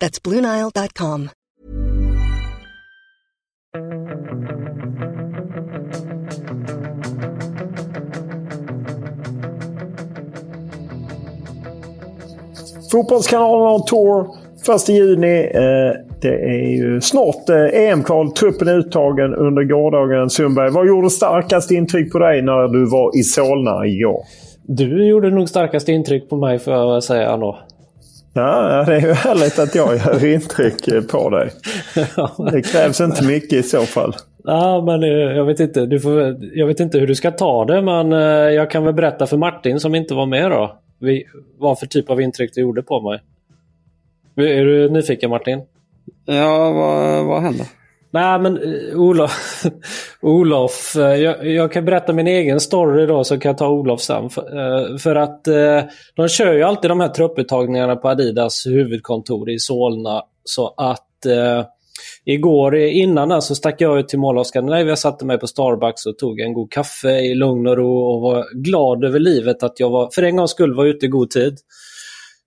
That's BlueNile.com. Fotbollskanalen har tour 1 juni. Eh, det är ju snart eh, EM-kval. Truppen är uttagen under gårdagen. Sundberg, vad gjorde starkast intryck på dig när du var i Solna igår? Du gjorde nog starkast intryck på mig får jag säga ändå. Ja, det är ju härligt att jag gör intryck eh, på dig. Det krävs inte mycket i så fall. Ja, men jag vet inte. Du får, jag vet inte hur du ska ta det, men jag kan väl berätta för Martin som inte var med då. Vad för typ av intryck du gjorde på mig. Är du nyfiken Martin? Ja, vad, vad hände? Nej men eh, Olof, Olof eh, jag, jag, kan berätta min egen story då så kan jag ta Olof sen. För, eh, för att de kör ju alltid de här trupputtagningarna på Adidas huvudkontor i Solna. Så att eh, igår innan den så stack jag ut till Mall of Scandinavia, satte mig på Starbucks och tog en god kaffe i lugn och ro och var glad över livet att jag var, för en gångs skull var ute i god tid.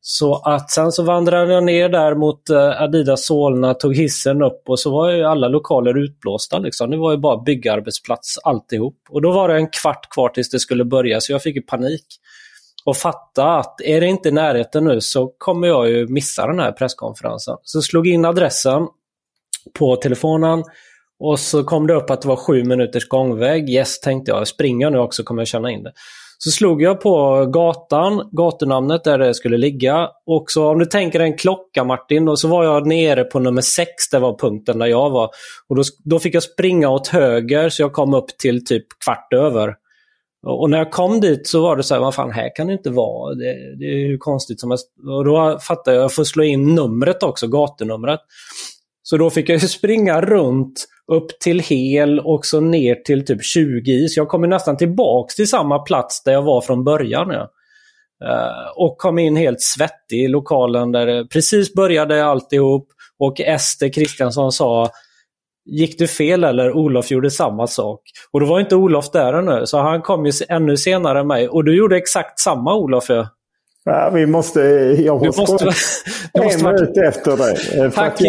Så att sen så vandrade jag ner där mot eh, Adidas Solna, tog hissen upp och så var ju alla lokaler utblåsta. Liksom. Det var ju bara byggarbetsplats alltihop. Och då var det en kvart kvar tills det skulle börja så jag fick ju panik. Och fatta att är det inte i närheten nu så kommer jag ju missa den här presskonferensen. Så slog in adressen på telefonen och så kom det upp att det var sju minuters gångväg. Yes, tänkte jag. Springer jag nu också kommer jag känna in det. Så slog jag på gatan, gatunamnet där det skulle ligga. Och så om du tänker en klocka Martin, och så var jag nere på nummer 6, det var punkten där jag var. Och då, då fick jag springa åt höger så jag kom upp till typ kvart över. Och när jag kom dit så var det så här, vad fan här kan det inte vara. Det, det är hur konstigt som helst. Och då fattade jag, jag får slå in numret också, gatunumret. Så då fick jag springa runt upp till hel och så ner till typ 20 Så jag kommer nästan tillbaks till samma plats där jag var från början. Ja. Uh, och kom in helt svettig i lokalen där det precis började alltihop. Och Ester Kristiansson sa Gick du fel eller? Olof gjorde samma sak. Och då var inte Olof där ännu, så han kom ju ännu senare än mig. Och du gjorde exakt samma Olof. Ja. Ja, vi måste... Jag måste, måste, en minut efter dig. Tack,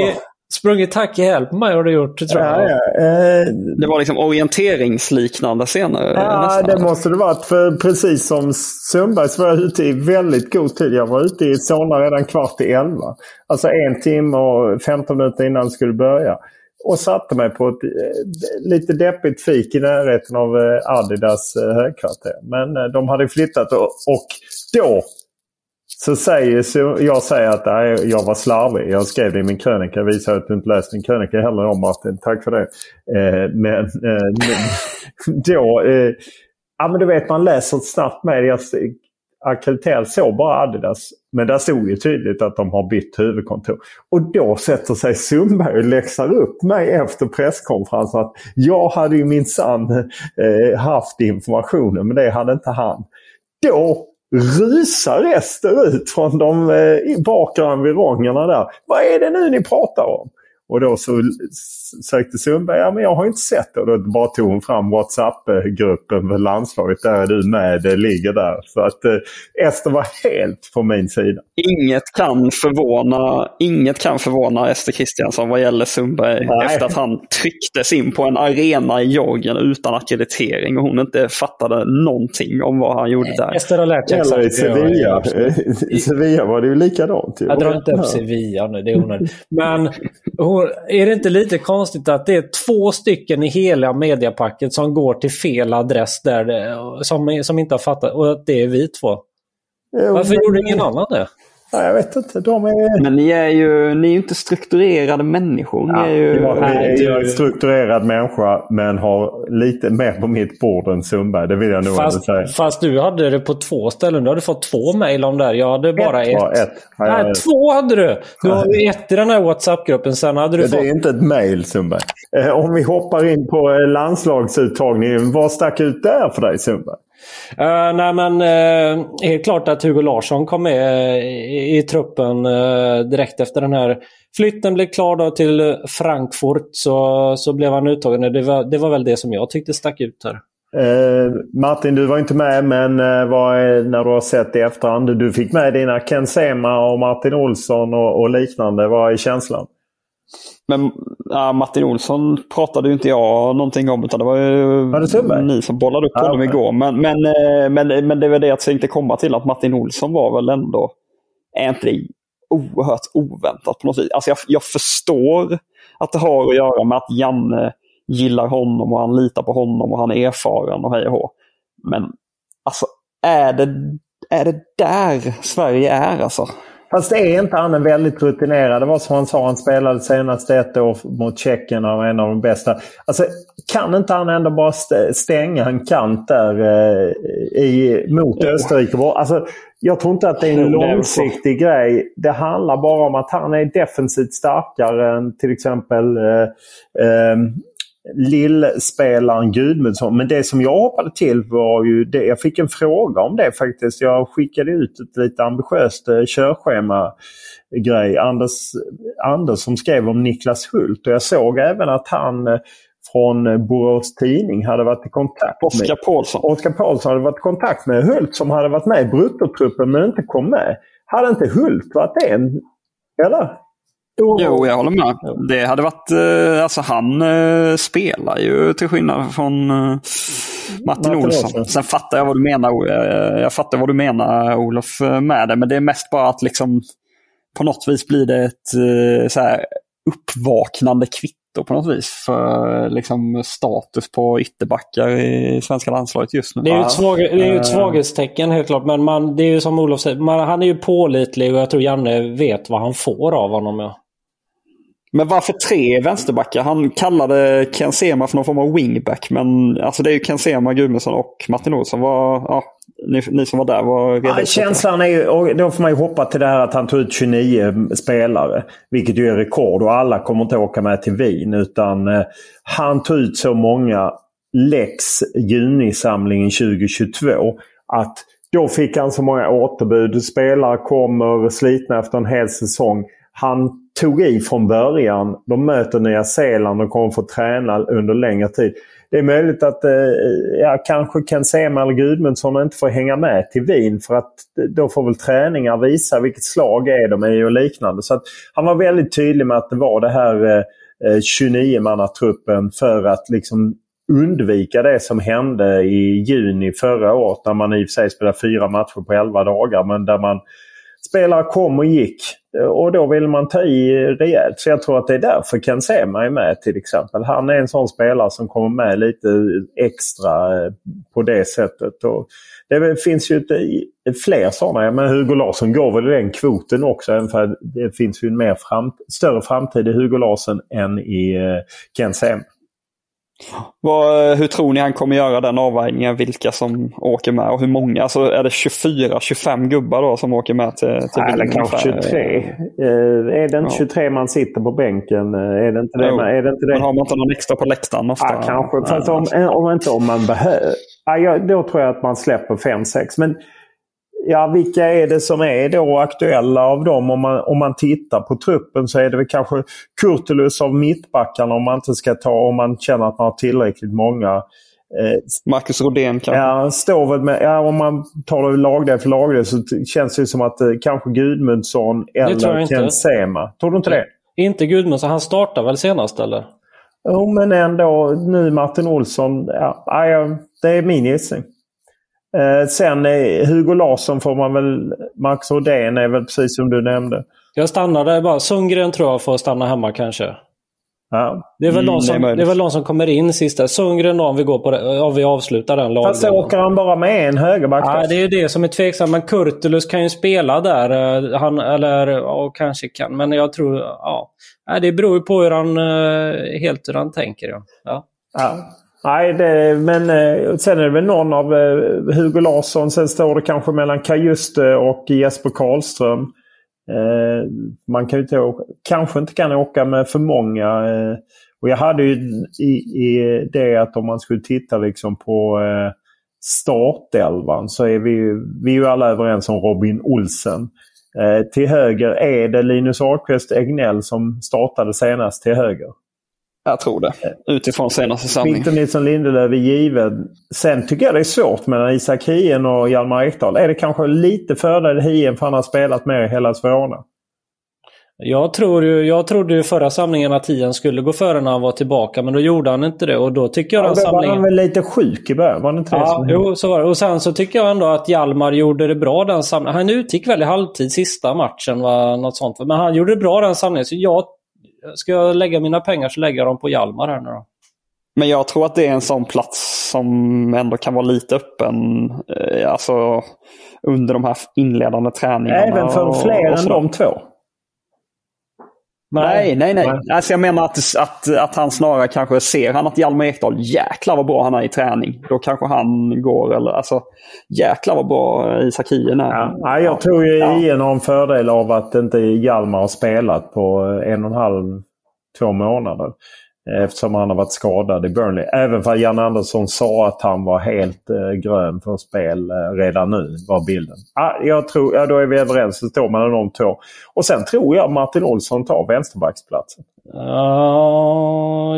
sprungit tack i häl på mig har du gjort, tror jag. Ja, ja. Eh, det var liksom orienteringsliknande scener? Ja, nästan. det måste det varit. För precis som Sundberg så var jag ute i väldigt god tid. Jag var ute i Solna redan kvart i elva. Alltså en timme och 15 minuter innan det skulle börja. Och satte mig på ett eh, lite deppigt fik i närheten av eh, Adidas eh, högkvarter. Men de hade flyttat och, och då så säger så jag säger att nej, jag var slarvig. Jag skrev det i min krönika. Jag visar att du inte läst min krönika heller om Martin. Tack för det. Eh, men eh, då... Eh, ja men du vet man läser snabbt med. Jag såg bara Adidas. Men där stod ju tydligt att de har bytt huvudkontor. Och då sätter sig Sundberg och läxar upp mig efter presskonferensen. att Jag hade ju minsann eh, haft informationen men det hade inte han. Då rusar österut från de eh, bakre environgerna där. Vad är det nu ni pratar om? Och då så sökte Sundberg, ja men jag har inte sett det. Och då bara tog hon fram WhatsApp-gruppen för landslaget. Där är du med, det ligger där. Så att eh, Ester var helt på min sida. Inget kan förvåna, inget kan förvåna Ester Kristiansson vad gäller Sundberg. Nej. Efter att han trycktes in på en arena i Georgien utan akkreditering och hon inte fattade någonting om vad han gjorde där. Ester har lärt sig Eller i Sevilla. I Sevilla var det ju likadant. Jag drar inte upp Sevilla nu, det är onödigt. Men hon, är det inte lite konstigt att det är två stycken i hela mediapacket som går till fel adress där som, som inte har fattat och att det är vi två? Varför gjorde ingen annan det? Ja, jag vet inte. De är... Men ni är ju ni är inte strukturerade människor. Ni ja, är ju... Jag är en strukturerad människa men har lite mer på mitt bord än Sundberg. Det vill jag nog fast, säga. Fast du hade det på två ställen. Du hade fått två mejl om det. Jag hade bara ett. ett. ett. Nej, jag... två hade du! Du har ett i den här WhatsApp-gruppen. Sen hade du det fått... är inte ett mejl Sundberg. Eh, om vi hoppar in på eh, landslagsuttagningen. Vad stack ut där för dig Sundberg? Uh, nej men uh, helt klart att Hugo Larsson kom med eh, i, i, truppen uh, direkt efter den här flytten blev klar då till Frankfurt så, så blev han uttagen. Det var, det var väl det som jag tyckte stack ut här. Martin, du var inte med men vad är, när du har sett i efterhand. Du fick med dina Ken Sema och Martin Olsson och, och liknande. Vad är känslan? Men ja, Martin Olsson pratade ju inte jag någonting om utan det var ju var det ni som bollade upp ah, honom okay. igår. Men, men, eh, men, men det var det jag tänkte komma till att Martin Olsson var väl ändå, är inte det oerhört oväntat på något vis? Alltså jag, jag förstår att det har att göra med att Janne gillar honom och han litar på honom och han är erfaren och hej och Men alltså är det, är det där Sverige är alltså? Fast är inte han en väldigt rutinerad? Det var som han sa, han spelade senast ett år mot Tjeckien och var en av de bästa. Alltså, kan inte han ändå bara stänga en kant där eh, i, mot. Österrike? Alltså, jag tror inte att det är en långsiktig grej. Det handlar bara om att han är defensivt starkare än till exempel eh, eh, lillspelaren Gudmundsson. Men det som jag hoppade till var ju det. Jag fick en fråga om det faktiskt. Jag skickade ut ett lite ambitiöst eh, körschema grej. Anders, Anders som skrev om Niklas Hult och jag såg även att han eh, från Borås Tidning hade varit i kontakt Oskar med... Paulsson. Oskar Paulsson hade varit i kontakt med Hult som hade varit med i bruttotruppen men inte kom med. Hade inte Hult varit en? Eller? Jo, jag håller med. Det hade varit, eh, alltså han eh, spelar ju till skillnad från eh, Martin Olsson. Sen fattar jag vad du menar. Jag fattar vad du menar Olof med det. Men det är mest bara att liksom på något vis blir det ett så här, uppvaknande kvitto på något vis för liksom, status på ytterbackar i svenska landslaget just nu. Det är ju ett, svag, ett svaghetstecken helt klart. Men man, det är ju som Olof säger, man, han är ju pålitlig och jag tror Janne vet vad han får av honom. Ja. Men varför tre vänsterbackar? Han kallade Ken Sema för någon form av wingback. Men alltså det är ju Ken Sema, Gudmundsson och Martin Olsson. Var, ja, ni, ni, som var där var redo. Ja, känslan är ju, och då får man ju hoppa till det här att han tog ut 29 spelare. Vilket ju är rekord och alla kommer inte åka med till Wien. Utan eh, han tog ut så många Lex junisamlingen 2022 att då fick han så många återbud. Spelare kommer slitna efter en hel säsong. Han tog i från början. De möter Nya Zeeland och kommer få träna under längre tid. Det är möjligt att eh, ja, kanske Ken Sema eller Gudmundsson inte får hänga med till Wien för att då får väl träningar visa vilket slag är de är och liknande. Så att han var väldigt tydlig med att det var det här eh, eh 29-mannatruppen för att liksom undvika det som hände i juni förra året när man i och för sig spelade fyra matcher på 11 dagar men där man spelare kom och gick. Och då vill man ta i rejält. Så jag tror att det är därför Ken Sema är med till exempel. Han är en sån spelare som kommer med lite extra eh, på det sättet. Och det finns ju ett, fler sådana. Men Hugo Larsson går väl i den kvoten också. Även för det finns ju en mer fram, större framtid i Hugo Larsson än i eh, Ken Sema. Vad, hur tror ni han kommer göra den avvägningen? Vilka som åker med och hur många? Alltså är det 24-25 gubbar då som åker med till, till Eller kanske 23. Eh, är det inte ja. 23 man sitter på bänken? Eh, är det inte det? Jo. Är det inte det? Men har man inte någon extra på läktaren ofta? Ja, kanske. Fast om, om inte om man behöver. Ja, då tror jag att man släpper 5-6. Men Ja, vilka är det som är då aktuella av dem? Om man, om man tittar på truppen så är det väl kanske Kurtulus av mittbackarna om man inte ska ta om man känner att man har tillräckligt många. Eh, Marcus Rodén kanske? Ja, står väl med, ja, om man tar det lagdel för lagdel så känns det som att eh, kanske Gudmundsson eller Ken Sema. Tror du inte det? Inte Gudmundsson. Han startade väl senast eller? Jo, men ändå nu Martin Olsson. Ja, det är min gissning. Eh, sen eh, Hugo Larsson får man väl... Max Rodén är väl precis som du nämnde. Jag stannar där bara. Sundgren tror jag får stanna hemma kanske. Ja. Det är väl, mm, de, som, det är, väl de som kommer in sista. Sundgren då om vi, går på det, om vi avslutar den lagen. Fast åker han bara med en högerback? Ja, det är ju det som är tveksamt. Men Kurtulus kan ju spela där. Eh, han, eller ja, kanske kan. Men jag tror... Ja. Det beror ju på hur han, helt hur han tänker. Ja. ja. ja. Nej, det, men eh, sen är det väl någon av eh, Hugo Larsson. Sen står det kanske mellan Kajuste och Jesper Karlström. Eh, man kan ju inte, kanske inte kan åka med för många. Och jag hade ju i, i det att om man skulle titta liksom på startelvan så är vi, vi är ju alla överens om Robin Olsen. Eh, till höger är det Linus Ahlqvist Egnell som startade senast till höger. Jag tror det. Utifrån senaste samlingen. Victor Nilsson Lindelöf är given. Sen tycker jag det är svårt mellan Isak Hien och Hjalmar Ekdal. Är det kanske lite fördel Hien för han har spelat mer i hela Skåne? Jag, tror ju, jag trodde ju förra samlingen att Hien skulle gå före när han var tillbaka, men då gjorde han inte det. Och då tycker jag ja, den då samlingen... var han väl lite sjuk i början? Var det inte det ja, jo, så var det. Och sen så tycker jag ändå att Hjalmar gjorde det bra den samlingen. Han utgick väl i halvtid sista matchen, va? något sånt. Men han gjorde det bra den samlingen. Så jag ska jag lägga mina pengar så lägger jag dem på Hjalmar här nu då. Men jag tror att det är en sån plats som ändå kan vara lite öppen eh, alltså, under de här inledande träningarna. Även för fler än de två? Nej, nej, nej. nej. Alltså jag menar att, att, att han snarare kanske ser han att Hjalmar Ekdal, jäklar vad bra han är i träning. Då kanske han går, eller alltså jäklar vad bra Isak Hien är. Ja, jag tror ju ja. Hien har en fördel av att inte Hjalmar har spelat på en och en halv, två månader. Eftersom han har varit skadad i Burnley. Även för Jan Andersson sa att han var helt eh, grön för spel eh, redan nu, var bilden. Ah, jag tror, ja, då är vi överens. Det står mellan de två. Och sen tror jag Martin Olsson tar vänsterbacksplatsen. Uh,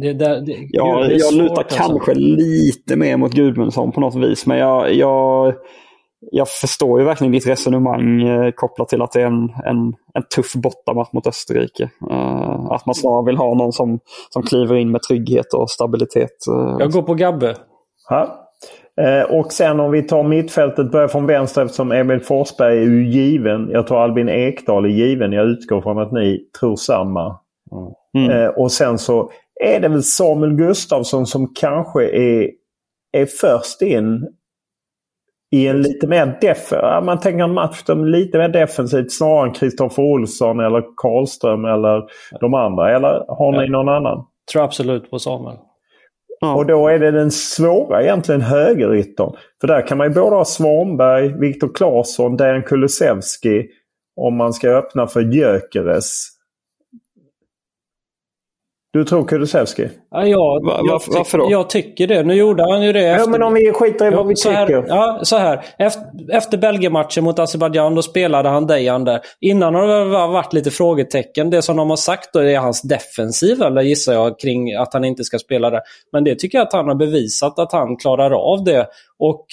det, det, det, ja, jag lutar alltså. kanske lite mer mot Gudmundsson på något vis. Men jag, jag jag förstår ju verkligen ditt resonemang eh, kopplat till att det är en, en, en tuff bortamatch mot Österrike. Uh, att man snarare vill ha någon som, som kliver in med trygghet och stabilitet. Uh. Jag går på Gabbe. Ja. Uh, och sen om vi tar mittfältet, börjar från vänster eftersom Emil Forsberg är ju given. Jag tror Albin Ekdal är given. Jag utgår från att ni tror samma. Mm. och sen så är det väl Samuel Gustafsson som kanske är, är först in i en lite mer def man tänker en match som lite mer defensivt snarare än Kristoffer Olsson eller Karlström eller de andra. Eller har ni någon annan? Jag tror absolut på Samuel. Ja. Och då är det den svåra egentligen högeryttern. För där kan man ju både ha Svanberg, Viktor Claesson, Dejan Kulusevski om man ska öppna för Gyökeres. Du tror Kulusevski? Ja, jag, Va, varför, varför, då? Jag tycker det. Nu gjorde han ju det. Efter... Ja, men om vi skiter i vad vi så tycker. Här, ja, så här. Efter, efter Belgien-matchen mot Azerbajdzjan, då spelade han Dejan där. Innan har det varit lite frågetecken. Det som de har sagt då är hans defensiv, eller gissar jag, kring att han inte ska spela där. Men det tycker jag att han har bevisat att han klarar av det. Och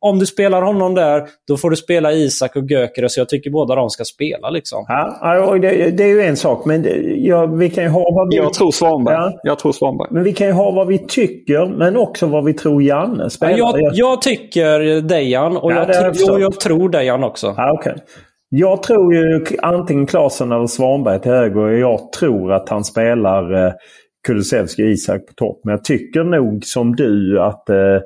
om du spelar honom där, då får du spela Isak och Gökere. Så jag tycker båda de ska spela. Liksom. Ja, det, det är ju en sak. Men ja, vi kan ju ha vad vi... Jag tror Svanberg. Ja. Jag tror Svanberg. Men vi kan ju ha vad vi tycker, men också vad vi tror Janne spelar. Ja, jag, jag tycker Dejan och, ja, jag, jag, jag tror Dejan också. Ja, okay. Jag tror ju antingen Klasen eller Svanberg till höger. Och jag tror att han spelar eh, Kulusevski och Isak på topp. Men jag tycker nog som du att Eh,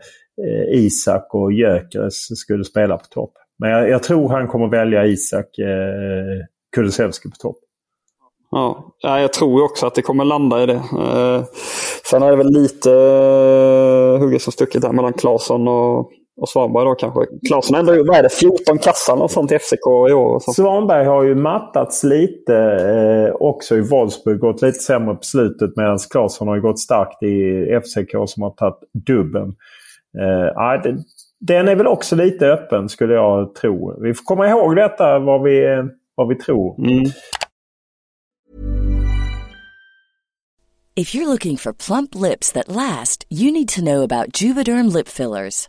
Isak och Gyökeres skulle spela på topp. Men jag, jag, tror han kommer välja Isak eh, Kulusevski på topp. Ja, jag tror också att det kommer landa i det. Eh, sen är det väl lite eh, hugget som stucket där mellan Claesson och, och Svanberg då kanske. Claesson ändå, vad är det, 14 kassar och sånt i FCK i år. Och Svanberg har ju mattats lite eh, också i Wolfsburg. Gått lite sämre på slutet medan Claesson har gått starkt i FCK som har tagit dubben. Eh, det, den är väl också lite öppen skulle jag tro. Vi får komma ihåg detta vad vi, vad vi tror. Mm. If you're looking for plump lips that last, you need to know about Juvederm lip fillers.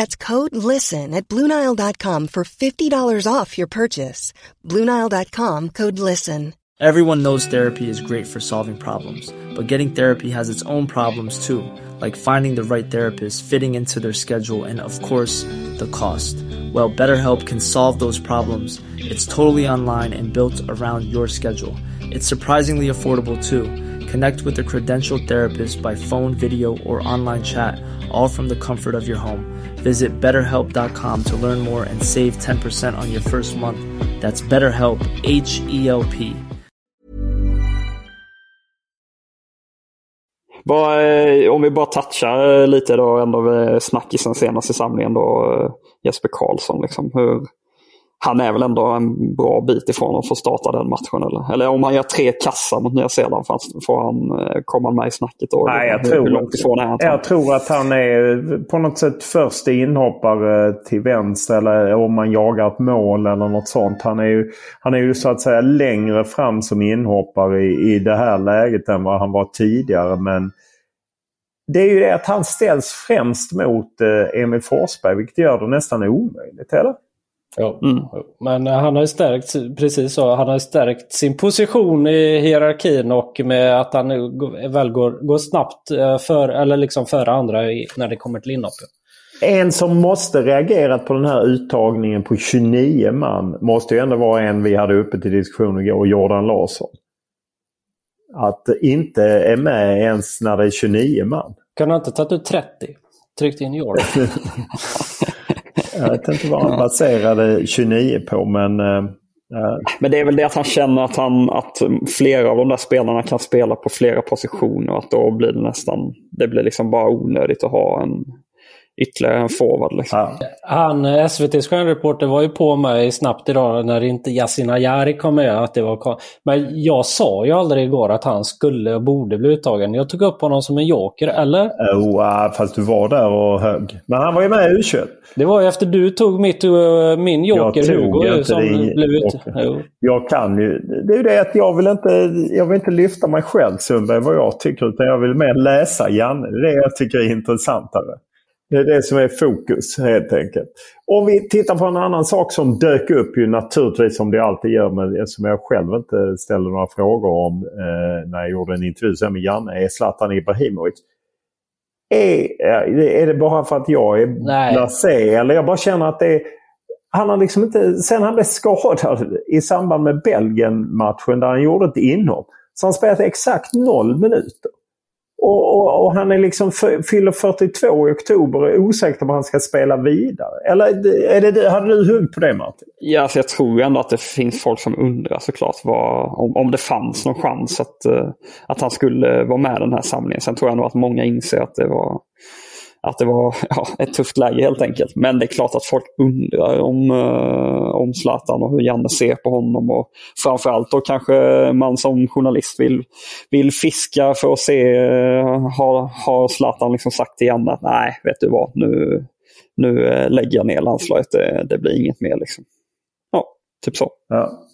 That's code LISTEN at Bluenile.com for $50 off your purchase. Bluenile.com code LISTEN. Everyone knows therapy is great for solving problems, but getting therapy has its own problems too, like finding the right therapist, fitting into their schedule, and of course, the cost. Well, BetterHelp can solve those problems. It's totally online and built around your schedule. It's surprisingly affordable too. Connect with a credentialed therapist by phone, video, or online chat, all from the comfort of your home. Visit betterhelp.com to learn more and save 10% on your first month. That's BetterHelp, H E L P. Eh, om vi bara touchar eh, lite då ändå vid snackisen senaste samlingen då Jesper Karlsson. Liksom, hur, han är väl ändå en bra bit ifrån att få starta den matchen. Eller, eller om han gör tre kassar mot Nya Zeeland, får han eh, komma med i snacket då? Nej, jag, hur, tror, hur långt ifrån är han? jag tror att han är på något sätt först inhoppare till vänster. Eller om man jagar ett mål eller något sånt. Han är ju, han är ju så att säga längre fram som inhoppare i, i det här läget än vad han var tidigare. Men det är ju det att han ställs främst mot eh, Emil Forsberg, vilket gör det nästan omöjligt. Eller? Ja, mm. Men han har ju stärkt, precis så, han har stärkt sin position i hierarkin och med att han väl går, går snabbt eh, för, eller liksom före andra när det kommer till inhopp. En som måste reagerat på den här uttagningen på 29 man måste ju ändå vara en vi hade uppe till diskussion igår, Jordan Larsson. Att inte är med ens när det är 29 man. Kan han inte tagit ut 30? Tryckt in Jordan? Jag vet inte vad han baserade 29 på men... Uh, men det är väl det att han känner att, han, att flera av de där spelarna kan spela på flera positioner. Att då blir det nästan, det blir liksom bara onödigt att ha en, ytterligare en forward. Liksom. Ja. Han, SVTs stjärnreporter var ju på mig snabbt idag när inte Yasin Ayari kom med. Att det var, men jag sa ju aldrig igår att han skulle och borde bli uttagen. Jag tog upp honom som en joker, eller? Oh, fast du var där och högg. Men han var ju med i U21. Det var ju efter du tog mitt, uh, min joker jag Hugo ju, som blev ut. Jag kan ju. Det är ju det att jag vill inte, jag vill inte lyfta mig själv Sundberg vad jag tycker. Utan jag vill mer läsa Janne. Det är det jag tycker är intressantare. Det är det som är fokus helt enkelt. Om vi tittar på en annan sak som dök upp ju naturligtvis som det alltid gör men som jag själv inte ställde några frågor om eh, när jag gjorde en intervju med Janne är Zlatan Ibrahimovic. Är, är det bara för att jag är blasé eller jag bara känner att det är han har liksom inte, sen han blev skadad i samband med Belgien-matchen där han gjorde ett inhopp. Så han spelat exakt noll minuter. Och, och, och, han är liksom fyller 42 i oktober och är osäker om han ska spela vidare. Eller är det, hade du hugg på det Martin? Ja, alltså jag tror ändå att det finns folk som undrar såklart vad, om, om det fanns någon chans att, eh, att han skulle vara med den här samlingen. Sen tror jag nog att många inser att det var att det var ja, ett tufft läge helt enkelt. Men det är klart att folk undrar om, eh, om Zlatan och hur Janne ser på honom. Och framförallt då kanske man som journalist vill, vill fiska för att se, eh, har, har Zlatan liksom sagt till Janne att nej, vet du vad, nu, nu eh, lägger jag ner landslaget, det, det blir inget mer. Liksom. Ja, typ så. Ja.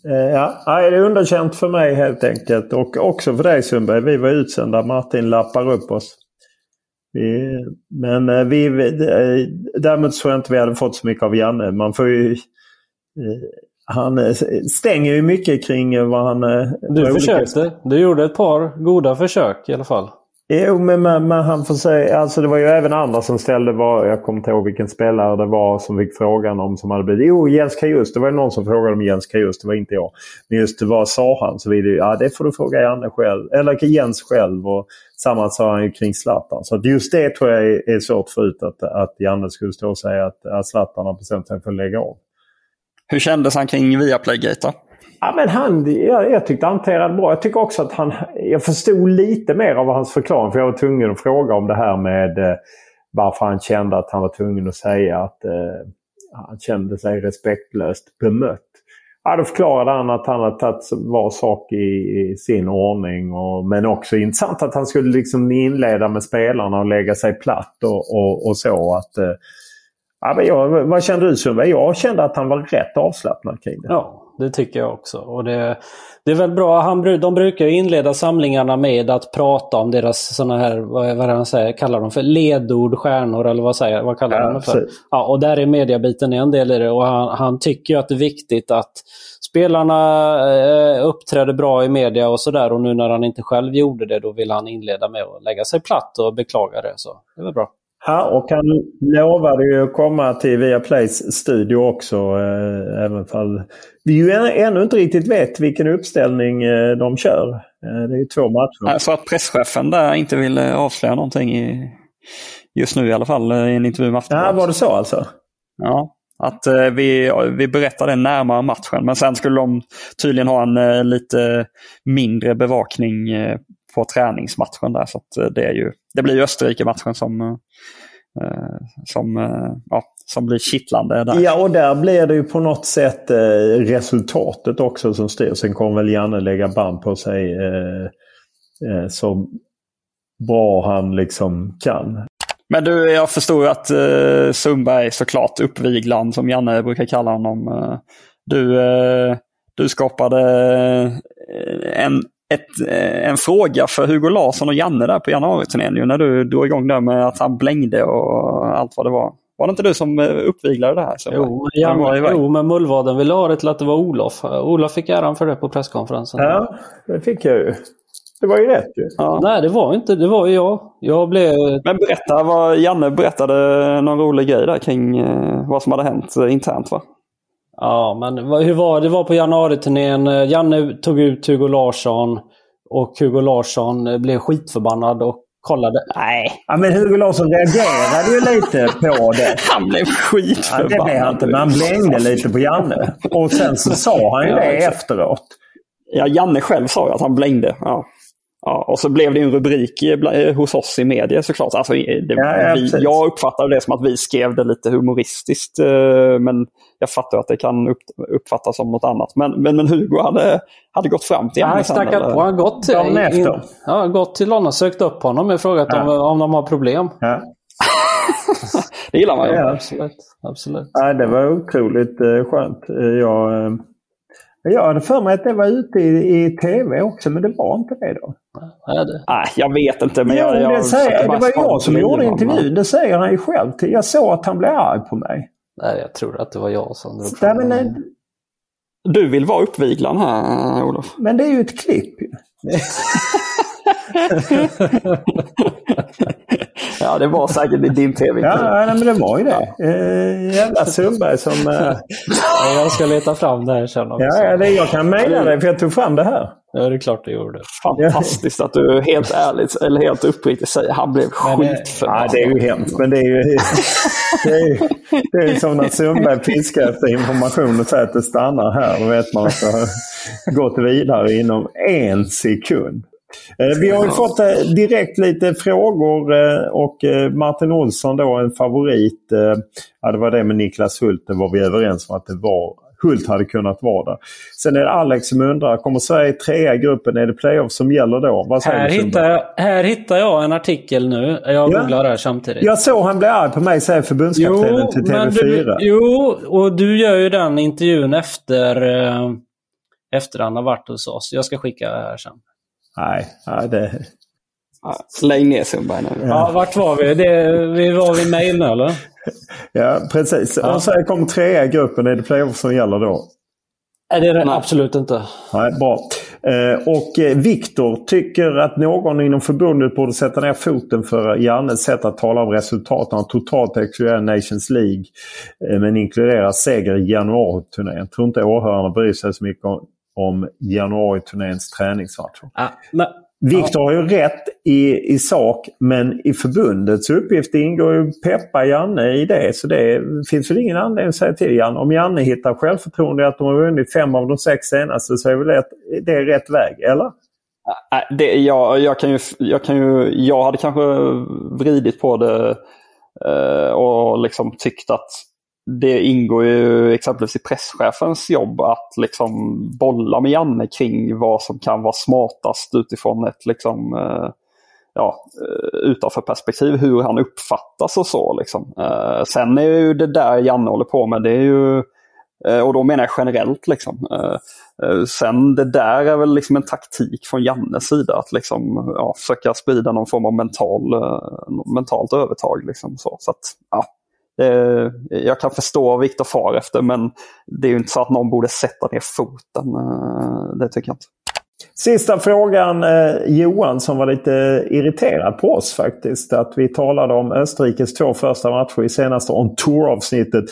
Ja, det är underkänt för mig helt enkelt. Och också för dig Sundberg. Vi var utsända. Martin lappar upp oss. Men eh, vi, eh, däremot tror jag inte vi hade fått så mycket av Janne. Man får ju, eh, han stänger ju mycket kring vad han... Du försökte. Olika... Du gjorde ett par goda försök i alla fall. Jo, men, men, men, han får säga, alltså det var ju även andra som ställde, var, jag kommer inte ihåg vilken spelare det var som fick frågan om som hade blivit... Jo, Jens Kajus. Det var någon som frågade om Jens Kajus, det var inte jag. Men just vad sa han? Så vidare. Ja, det får du fråga Janne själv. Eller Jens själv. Och samma sa han ju kring Zlatan. Så just det tror jag är, är svårt förut att, att Janne skulle stå och säga att, att Zlatan har bestämt sig för att lägga av. Hur kändes han kring Viaplay-gate Ja, men han, jag, jag tyckte han hanterade bra. Jag tycker också att han... Jag förstod lite mer av hans förklaring. För jag var tvungen att fråga om det här med eh, varför han kände att han var tvungen att säga att eh, han kände sig respektlöst bemött. Ja, då förklarade han att han hade tagit var sak i, i sin ordning. Och, men också intressant att han skulle liksom inleda med spelarna och lägga sig platt och, och, och så. Att, eh, ja, men jag, vad kände du Sundberg? Jag kände att han var rätt avslappnad kring det. Ja, det tycker jag också. Och det, det är väl bra. Han, de brukar inleda samlingarna med att prata om deras sådana här, vad, vad han säger, kallar de för ledord, stjärnor eller vad, säger, vad kallar ja, de för? Ja, och där är mediabiten en del i det. Och han, han tycker att det är viktigt att spelarna eh, uppträder bra i media och sådär. Och nu när han inte själv gjorde det, då vill han inleda med att lägga sig platt och beklaga det. Så det är väl bra. Ja, och han lovade ju att komma till Viaplays studio också. Eh, även fall vi ju ännu inte riktigt vet vilken uppställning eh, de kör. Eh, det är ju två matcher. Så att presschefen där inte ville avslöja någonting i, just nu i alla fall i en intervju med Aftonbladet. Ja, var det så alltså? Ja, att eh, vi, vi berättade närmare matchen. Men sen skulle de tydligen ha en eh, lite mindre bevakning eh, på träningsmatchen där. Så det, är ju, det blir ju Österrike-matchen som, som, ja, som blir kittlande. Där. Ja, och där blir det ju på något sätt resultatet också som styr. Sen kommer väl Janne lägga band på sig så bra han liksom kan. Men du, jag förstår ju att uh, Sundberg såklart uppviglan som Janne brukar kalla honom. Du, uh, du skapade en, ett, en fråga för Hugo Larsson och Janne där på januariturnén när du drog igång där med att han blängde och allt vad det var. Var det inte du som uppviglade det här? Jo, Janne, jo, men Mullvaden ville ha det till att det var Olof. Olof fick äran för det på presskonferensen. Ja, det fick jag ju. Det var ju rätt ju. Ja. Nej, det var inte. Det var ju jag. Jag blev... Men berätta, vad Janne berättade någon rolig grej där kring eh, vad som hade hänt eh, internt va? Ja, men hur var det? Var på januariturnén. Eh, Janne tog ut Hugo Larsson och Hugo Larsson blev skitförbannad och kollade. Nej. Ja, men Hugo Larsson reagerade ju lite på det. Han blev skitförbannad. Ja, det blev han inte, men han blängde lite på Janne. Och sen så sa han ju det efteråt. Ja, Janne själv sa ju att han blängde. Ja. Ja, och så blev det en rubrik hos oss i media såklart. Alltså, det, ja, vi, jag uppfattade det som att vi skrev det lite humoristiskt. Eh, men jag fattar att det kan uppfattas som något annat. Men, men, men Hugo hade, hade gått fram till honom. Han snackat på. Han gått till, in, ja, gått till någon och sökt upp honom och frågat ja. om, om de har problem. Ja. det gillar man ju. Ja, absolut. absolut. Ja, det var otroligt eh, skönt. Jag jag hade för mig att det var ute i, i tv också, men det var inte det då. Nej, jag vet inte. Men jo, jag, det, säger, det var jag som gjorde intervjun. Det säger han ju själv. Till. Jag såg att han blev arg på mig. Nej, jag tror att det var jag som drog fram men, Du vill vara uppviglan här, Olof. Men det är ju ett klipp. ja, det var säkert i din tv. Ja, nej, men det var ju det. Eh, jävla Sundberg som... Eh... jag ska leta fram det här sen också. Ja, det, jag kan mejla dig för jag tog fram det här. Ja, det är klart du gjorde. Fantastiskt att du helt ärligt, eller helt uppriktigt säger att han blev skitförbannad. Ja, det är ju hemskt. Men det är ju, det är, ju, det är som när Sundberg fiskar efter information och säger att det stannar här. Då vet man att det har gått vidare inom en sekund. Eh, vi har ju fått eh, direkt lite frågor eh, och Martin Olsson då en favorit. Ja, det var det med Niklas Hult. Det var vi överens om att det var Hult hade kunnat vara där. Sen är det Alex som undrar, kommer Sverige trea i gruppen? Är det playoff som gäller då? Vad här, hittar jag, här hittar jag en artikel nu. Jag ja. googlar här samtidigt. Jag såg han bli arg på mig, säger förbundskaptenen till TV4. Du, jo, och du gör ju den intervjun efter, efter han har varit hos oss. Jag ska skicka det här sen. Nej, nej det... Ja, släng ner Sundberg nu. Ja. ja, vart var vi? Det, vi var vid mail nu eller? Ja, precis. Ja. Om Sverige kommer trea i gruppen, är det playoff som gäller då? Nej, det är det Nej. absolut inte. Nej, bra. Eh, och eh, Viktor tycker att någon inom förbundet borde sätta ner foten för Jannes sätt att tala om resultaten. Han totalt exkluderar Nations League eh, men inkluderar seger i januariturnén. Tror inte åhörarna bryr sig så mycket om, om januariturnéns träningsmatcher. Ja, men, Viktor har ju rätt i, i sak men i förbundets uppgift ingår ju peppa Janne i det. Så det finns väl ingen anledning att säga till Janne. Om Janne hittar självförtroende att de har vunnit fem av de sex senaste så är väl det, det är rätt väg, eller? Det, jag, jag, kan ju, jag, kan ju, jag hade kanske vridit på det eh, och liksom tyckt att det ingår ju exempelvis i presschefens jobb att liksom bolla med Janne kring vad som kan vara smartast utifrån ett liksom, eh, ja, eh, utanför perspektiv, hur han uppfattas och så. Liksom. Eh, sen är ju det där Janne håller på med, det är ju, och då menar jag generellt. Liksom. Sen det där är väl liksom en taktik från Jannes sida att liksom, ja, försöka sprida någon form av mental, mentalt övertag. Liksom, så. så att, ja, Eh, jag kan förstå vad Viktor far efter men det är ju inte så att någon borde sätta ner foten. Eh, det tycker jag inte. Sista frågan eh, Johan som var lite irriterad på oss faktiskt. Att vi talade om Österrikes två första matcher i senaste On Tour-avsnittet.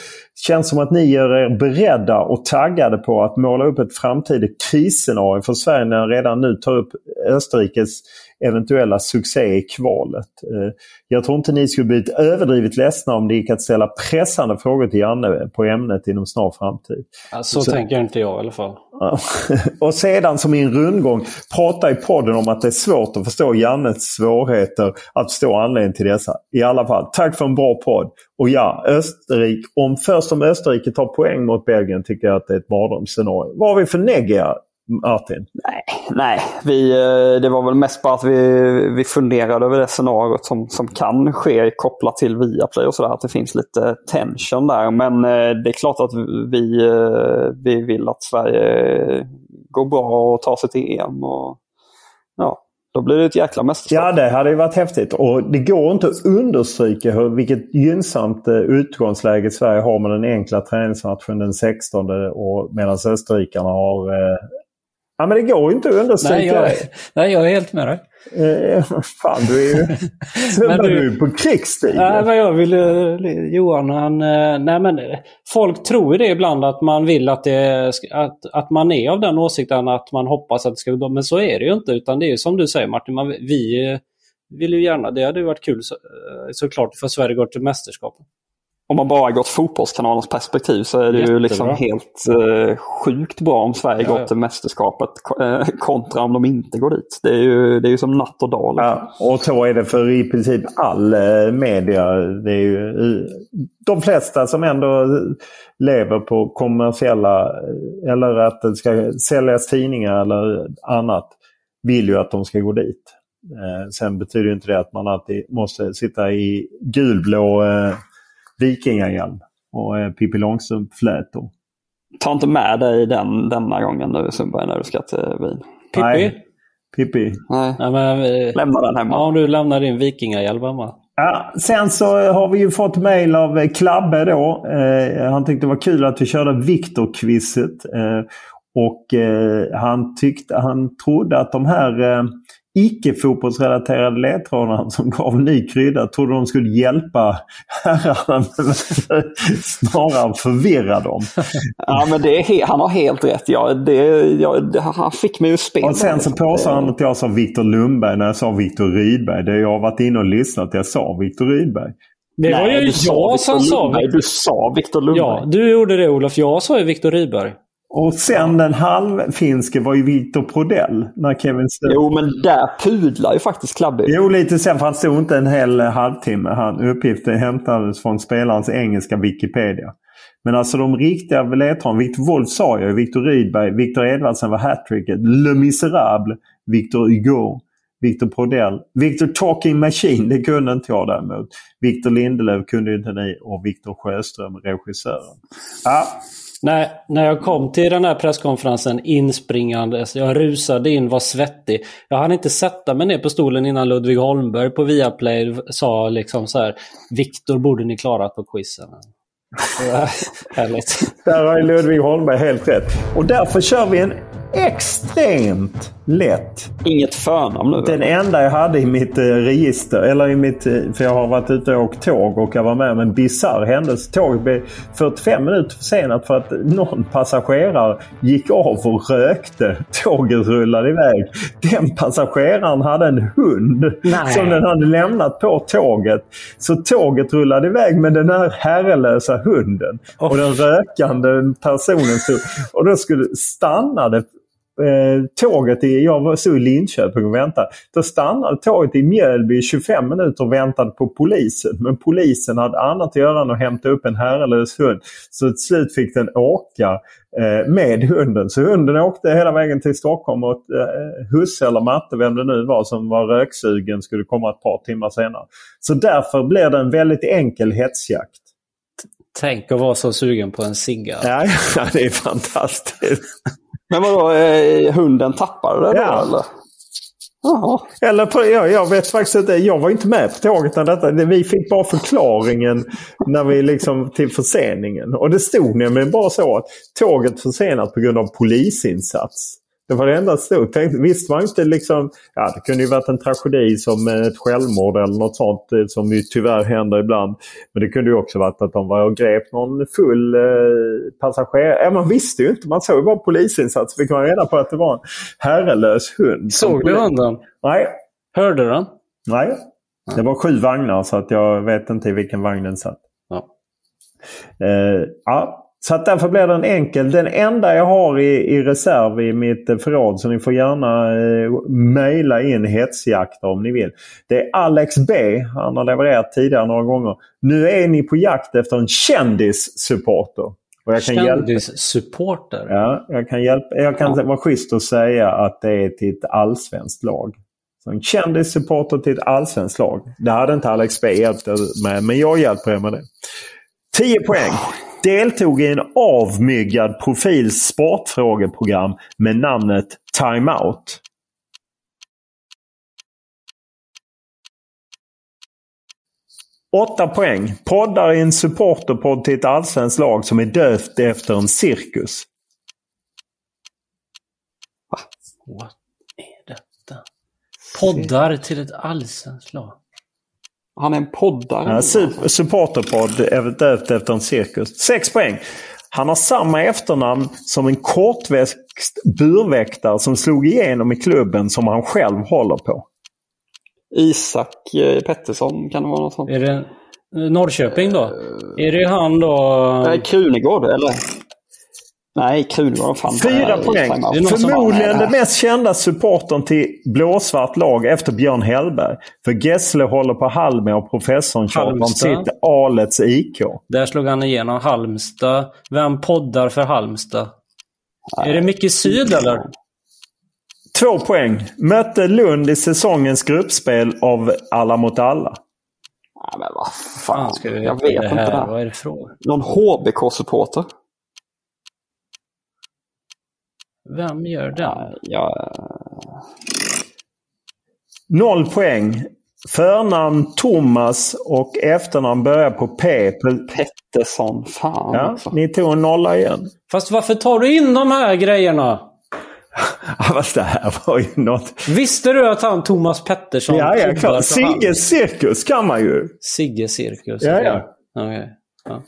Känns som att ni gör er beredda och taggade på att måla upp ett framtida krisscenario för Sverige när redan nu tar upp Österrikes eventuella succé i kvalet. Eh, jag tror inte ni skulle blivit överdrivet ledsna om det gick att ställa pressande frågor till Janne på ämnet inom snar framtid. Ja, så, så tänker inte jag i alla fall. och sedan som i en rundgång prata i podden om att det är svårt att förstå Jannes svårigheter att förstå anledningen till dessa. I alla fall, tack för en bra podd. Och ja, Österrike, om först om Österrike tar poäng mot Belgien tycker jag att det är ett mardrömsscenario. Vad har vi för negga Martin? Nej, nej. Vi, eh, det var väl mest bara att vi, vi funderade över det scenariot som, som kan ske kopplat till Viaplay och sådär. Att det finns lite tension där. Men eh, det är klart att vi, eh, vi vill att Sverige går bra och tar sig till EM. Och, ja, då blir det ett jäkla mästerskap. Ja, det hade ju varit häftigt. Och det går inte att understryka hur, vilket gynnsamt utgångsläge Sverige har med den enkla träningsmatchen den 16 och medan österrikarna har Ja, men det går ju inte att understryka nej, jag, nej, jag är helt med dig. Eh, fan, du är ju men du, du på krigsstigen. Nej, men jag vill... Johan, han... Eh, nej, men folk tror ju det ibland att man vill att det... Att, att man är av den åsikten att man hoppas att det ska gå. Men så är det ju inte. Utan det är ju som du säger Martin, man, vi vill ju gärna... Det hade ju varit kul så, eh, såklart för Sverige går till mästerskapet om man bara gått fotbollskanalens perspektiv så är det Jättebra. ju liksom helt eh, sjukt bra om Sverige ja, går ja. till mästerskapet eh, kontra om de inte går dit. Det är ju, det är ju som natt och dag. Liksom. Ja, och så är det för i princip all eh, media. Det är ju, eh, de flesta som ändå lever på kommersiella eh, eller att det ska säljas tidningar eller annat vill ju att de ska gå dit. Eh, sen betyder inte det att man alltid måste sitta i gulblå vikingahjälm och eh, Pippi Långstrump-flätor. Ta inte med dig den denna gången nu Sundberg när du ska till Wien. Pippi? Nej. Pippi. Nej. Nej men, eh, Lämna den hemma. Ja, om du lämnar din vikingahjälm hemma. Ja, sen så har vi ju fått mail av eh, Klabbe då. Eh, han tyckte det var kul att vi körde Viktor-quizet. Eh, och eh, han, tyckte, han trodde att de här eh, icke-fotbollsrelaterade ledtrådarna som gav ny krydda trodde de skulle hjälpa herrarna snarare förvirra dem. Ja men det är, han har helt rätt. Ja, det, ja, det, han fick mig att spela. Och sen så påstår han att jag sa Viktor Lundberg när jag sa Viktor Rydberg. Det jag har varit inne och lyssnat. Jag sa Viktor Rydberg. Det Nej, var ju jag som sa Du sa Viktor Lundberg. Ja, du gjorde det Olof. Jag sa ju Viktor Rydberg. Och sen den halvfinske var ju Victor Prodell. När Kevin stod. Jo, men där pudlar ju faktiskt Klabbe. Jo, lite sen för han stod inte en hel halvtimme. Han, uppgiften hämtades från spelarens engelska Wikipedia. Men alltså de riktiga ledtrådarna, Victor Wolf sa jag Victor Rydberg, Victor Edvardsen var hattricket, Le Miserable, Victor Hugo, Victor Prodell, Victor Talking Machine, det kunde inte jag däremot. Victor Lindelöf kunde inte ni och Victor Sjöström, regissören. Ja. Nej, när jag kom till den här presskonferensen inspringandes, jag rusade in, var svettig. Jag hann inte sätta mig ner på stolen innan Ludvig Holmberg på Viaplay sa liksom så här Viktor borde ni klarat på quizen. Härligt. Där har Ludvig Holmberg helt rätt. Och därför kör vi en extremt lätt. Inget förnamn nu? Den enda jag hade i mitt eh, register, eller i mitt... Eh, för jag har varit ute och åkt tåg och jag var med om en bisarr händelse. Tåget blev 45 minuter försenat för att någon passagerare gick av och rökte. Tåget rullade iväg. Den passageraren hade en hund Nej. som den hade lämnat på tåget. Så tåget rullade iväg med den här herrelösa hunden. Oh. Och den rökande personen stod... Och då skulle stannade eh, tåget i, jag så i Linköping och väntade. Då stannade tåget i Mjölby i 25 minuter och väntade på polisen. Men polisen hade annat att göra än att hämta upp en herrelös hund. Så till slut fick den åka eh, med hunden. Så hunden åkte hela vägen till Stockholm och eh, husse eller matte, vem det nu var som var röksugen, skulle komma ett par timmar senare. Så därför blev det en väldigt enkel hetsjakt. Tänk att vara så sugen på en cigga. Ja, det är fantastiskt. Men vadå, eh, hunden tappade det ja. då eller? Jaha. Eller på, ja, jag vet faktiskt inte. Jag var inte med på tåget när detta. Vi fick bara förklaringen när vi liksom till förseningen. Och det stod nämligen bara så att tåget försenat på grund av polisinsats. Det var det enda stod. Tänkte, visst var inte liksom... Ja, det kunde ju varit en tragedi som ett självmord eller något sånt eh, som ju tyvärr händer ibland. Men det kunde ju också varit att de var och grep någon full eh, passagerare. Ja, man visste ju inte. Man såg ju bara polisinsats. Fick man reda på att det var en herrelös hund. Såg du hunden? Nej. Hörde du den? Nej. Det var sju vagnar så att jag vet inte i vilken vagn den satt. Ja. Eh, ja, så att därför blir den enkel. Den enda jag har i, i reserv i mitt förråd, så ni får gärna eh, mejla in hetsjakter om ni vill. Det är Alex B. Han har levererat tidigare några gånger. Nu är ni på jakt efter en kändissupporter. Kändissupporter? Ja, jag kan, hjälpa, jag kan ja. vara schysst och säga att det är till ett allsvenskt lag. Så en kändissupporter till ett allsvenskt lag. Det hade inte Alex B hjälpt med, men jag hjälper er med det. 10 poäng deltog i en avmyggad profils sportfrågeprogram med namnet Time Out. Åtta poäng. Poddar i en supporterpodd till ett allsvenskt lag som är döpt efter en cirkus. Va? Vad är detta? Poddar till ett allsvenskt lag? Han är en poddare. Ja, supporterpodd döpt efter en cirkus. Sex poäng. Han har samma efternamn som en kortväxt burväktare som slog igenom i klubben som han själv håller på. Isak eh, Pettersson, kan det vara något sånt? Är det Norrköping då? Är det han då? Nej, Krunegård eller? Nej, kul var fan. Fyra poäng. Förmodligen den mest kända supporten till blåsvart lag efter Björn Hellberg. För Gessle håller på Halmia och professorn tjatar om sitt Alets IK. Där slog han igenom Halmstad. Vem poddar för Halmstad? Nej. Är det mycket Syd eller? Två poäng. Mötte Lund i säsongens gruppspel av Alla mot alla. Ja, men vad fan. Ska jag vet det inte. Det. Vad är det frågan? Någon HBK-supporter? Vem gör den? Ja, Noll poäng. Förnamn Thomas och efternamn börjar på P. Pettersson. Fan ja. Ni tog en nolla igen. Fast varför tar du in de här grejerna? fast det här var ju något... Visste du att han Thomas Pettersson... Ja, ja klart. Sigge Cirkus kan man ju. Sigge Cirkus? Ja, ja. Okej. Okay. Ja.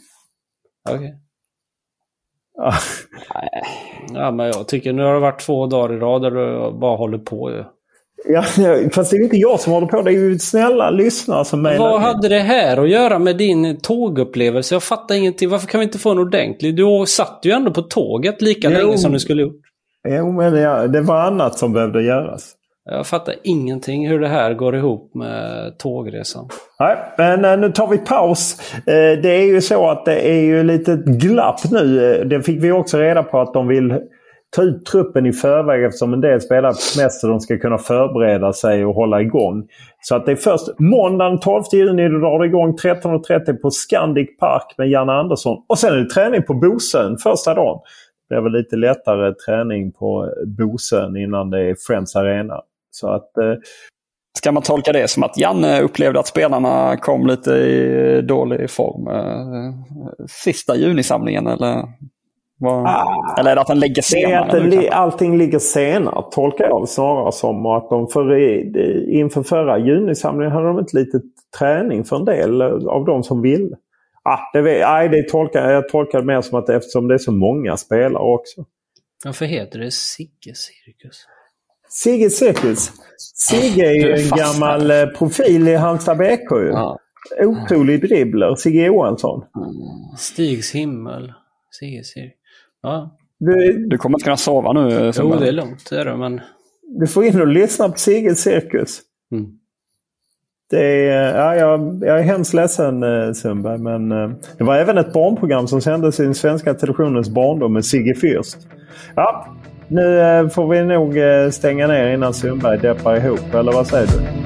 Okay. Ja, men jag tycker nu har det varit två dagar i rad där du bara håller på. Ju. Ja, fast det är inte jag som håller på. Det är ju snälla lyssnare som mejlar. Vad hade det här att göra med din tågupplevelse? Jag fattar ingenting. Varför kan vi inte få en ordentlig? Du satt ju ändå på tåget lika jo. länge som du skulle gjort. Jo, men det var annat som behövde göras. Jag fattar ingenting hur det här går ihop med tågresan. Nej, men eh, nu tar vi paus. Eh, det är ju så att det är ju lite glapp nu. Eh, det fick vi också reda på att de vill ta ut truppen i förväg eftersom en del spelar på semester. De ska kunna förbereda sig och hålla igång. Så att det är först måndagen 12 juni. Då drar det igång 13.30 på Scandic Park med Janne Andersson. Och sen är det träning på Bosön första dagen. Det är väl lite lättare träning på Bosön innan det är Friends Arena. Så att, eh... Ska man tolka det som att Janne upplevde att spelarna kom lite i dålig form eh, sista junisamlingen? Eller, vad... ah, eller är det att han lägger senare? Det att allting ligger senare tolkar jag snarare som. Och att de för, inför förra junisamlingen hade de inte lite träning för en del av de som ville. Ah, det, nej, det tolkar, jag tolkar det mer som att eftersom det är så många spelare också. Varför heter det Sigge Cirkus? Sigge Cirkus. Sigge är ju en gammal eh, profil i Halmstad BK. Ja. Otrolig dribbler. Sigge Johansson. Stigs himmel. Sigge Cirkus. Ja. Du, du kommer inte kunna sova nu? Jo, det är lugnt. Det är det, men... Du får in och lyssna på Sigge Cirkus. Mm. Det är, ja, jag, jag är hemskt ledsen eh, Sundberg, men eh, det var även ett barnprogram som sändes i den svenska televisionens barndom med Sigge Fürst. Ja, nu eh, får vi nog eh, stänga ner innan Sundberg deppar ihop, eller vad säger du?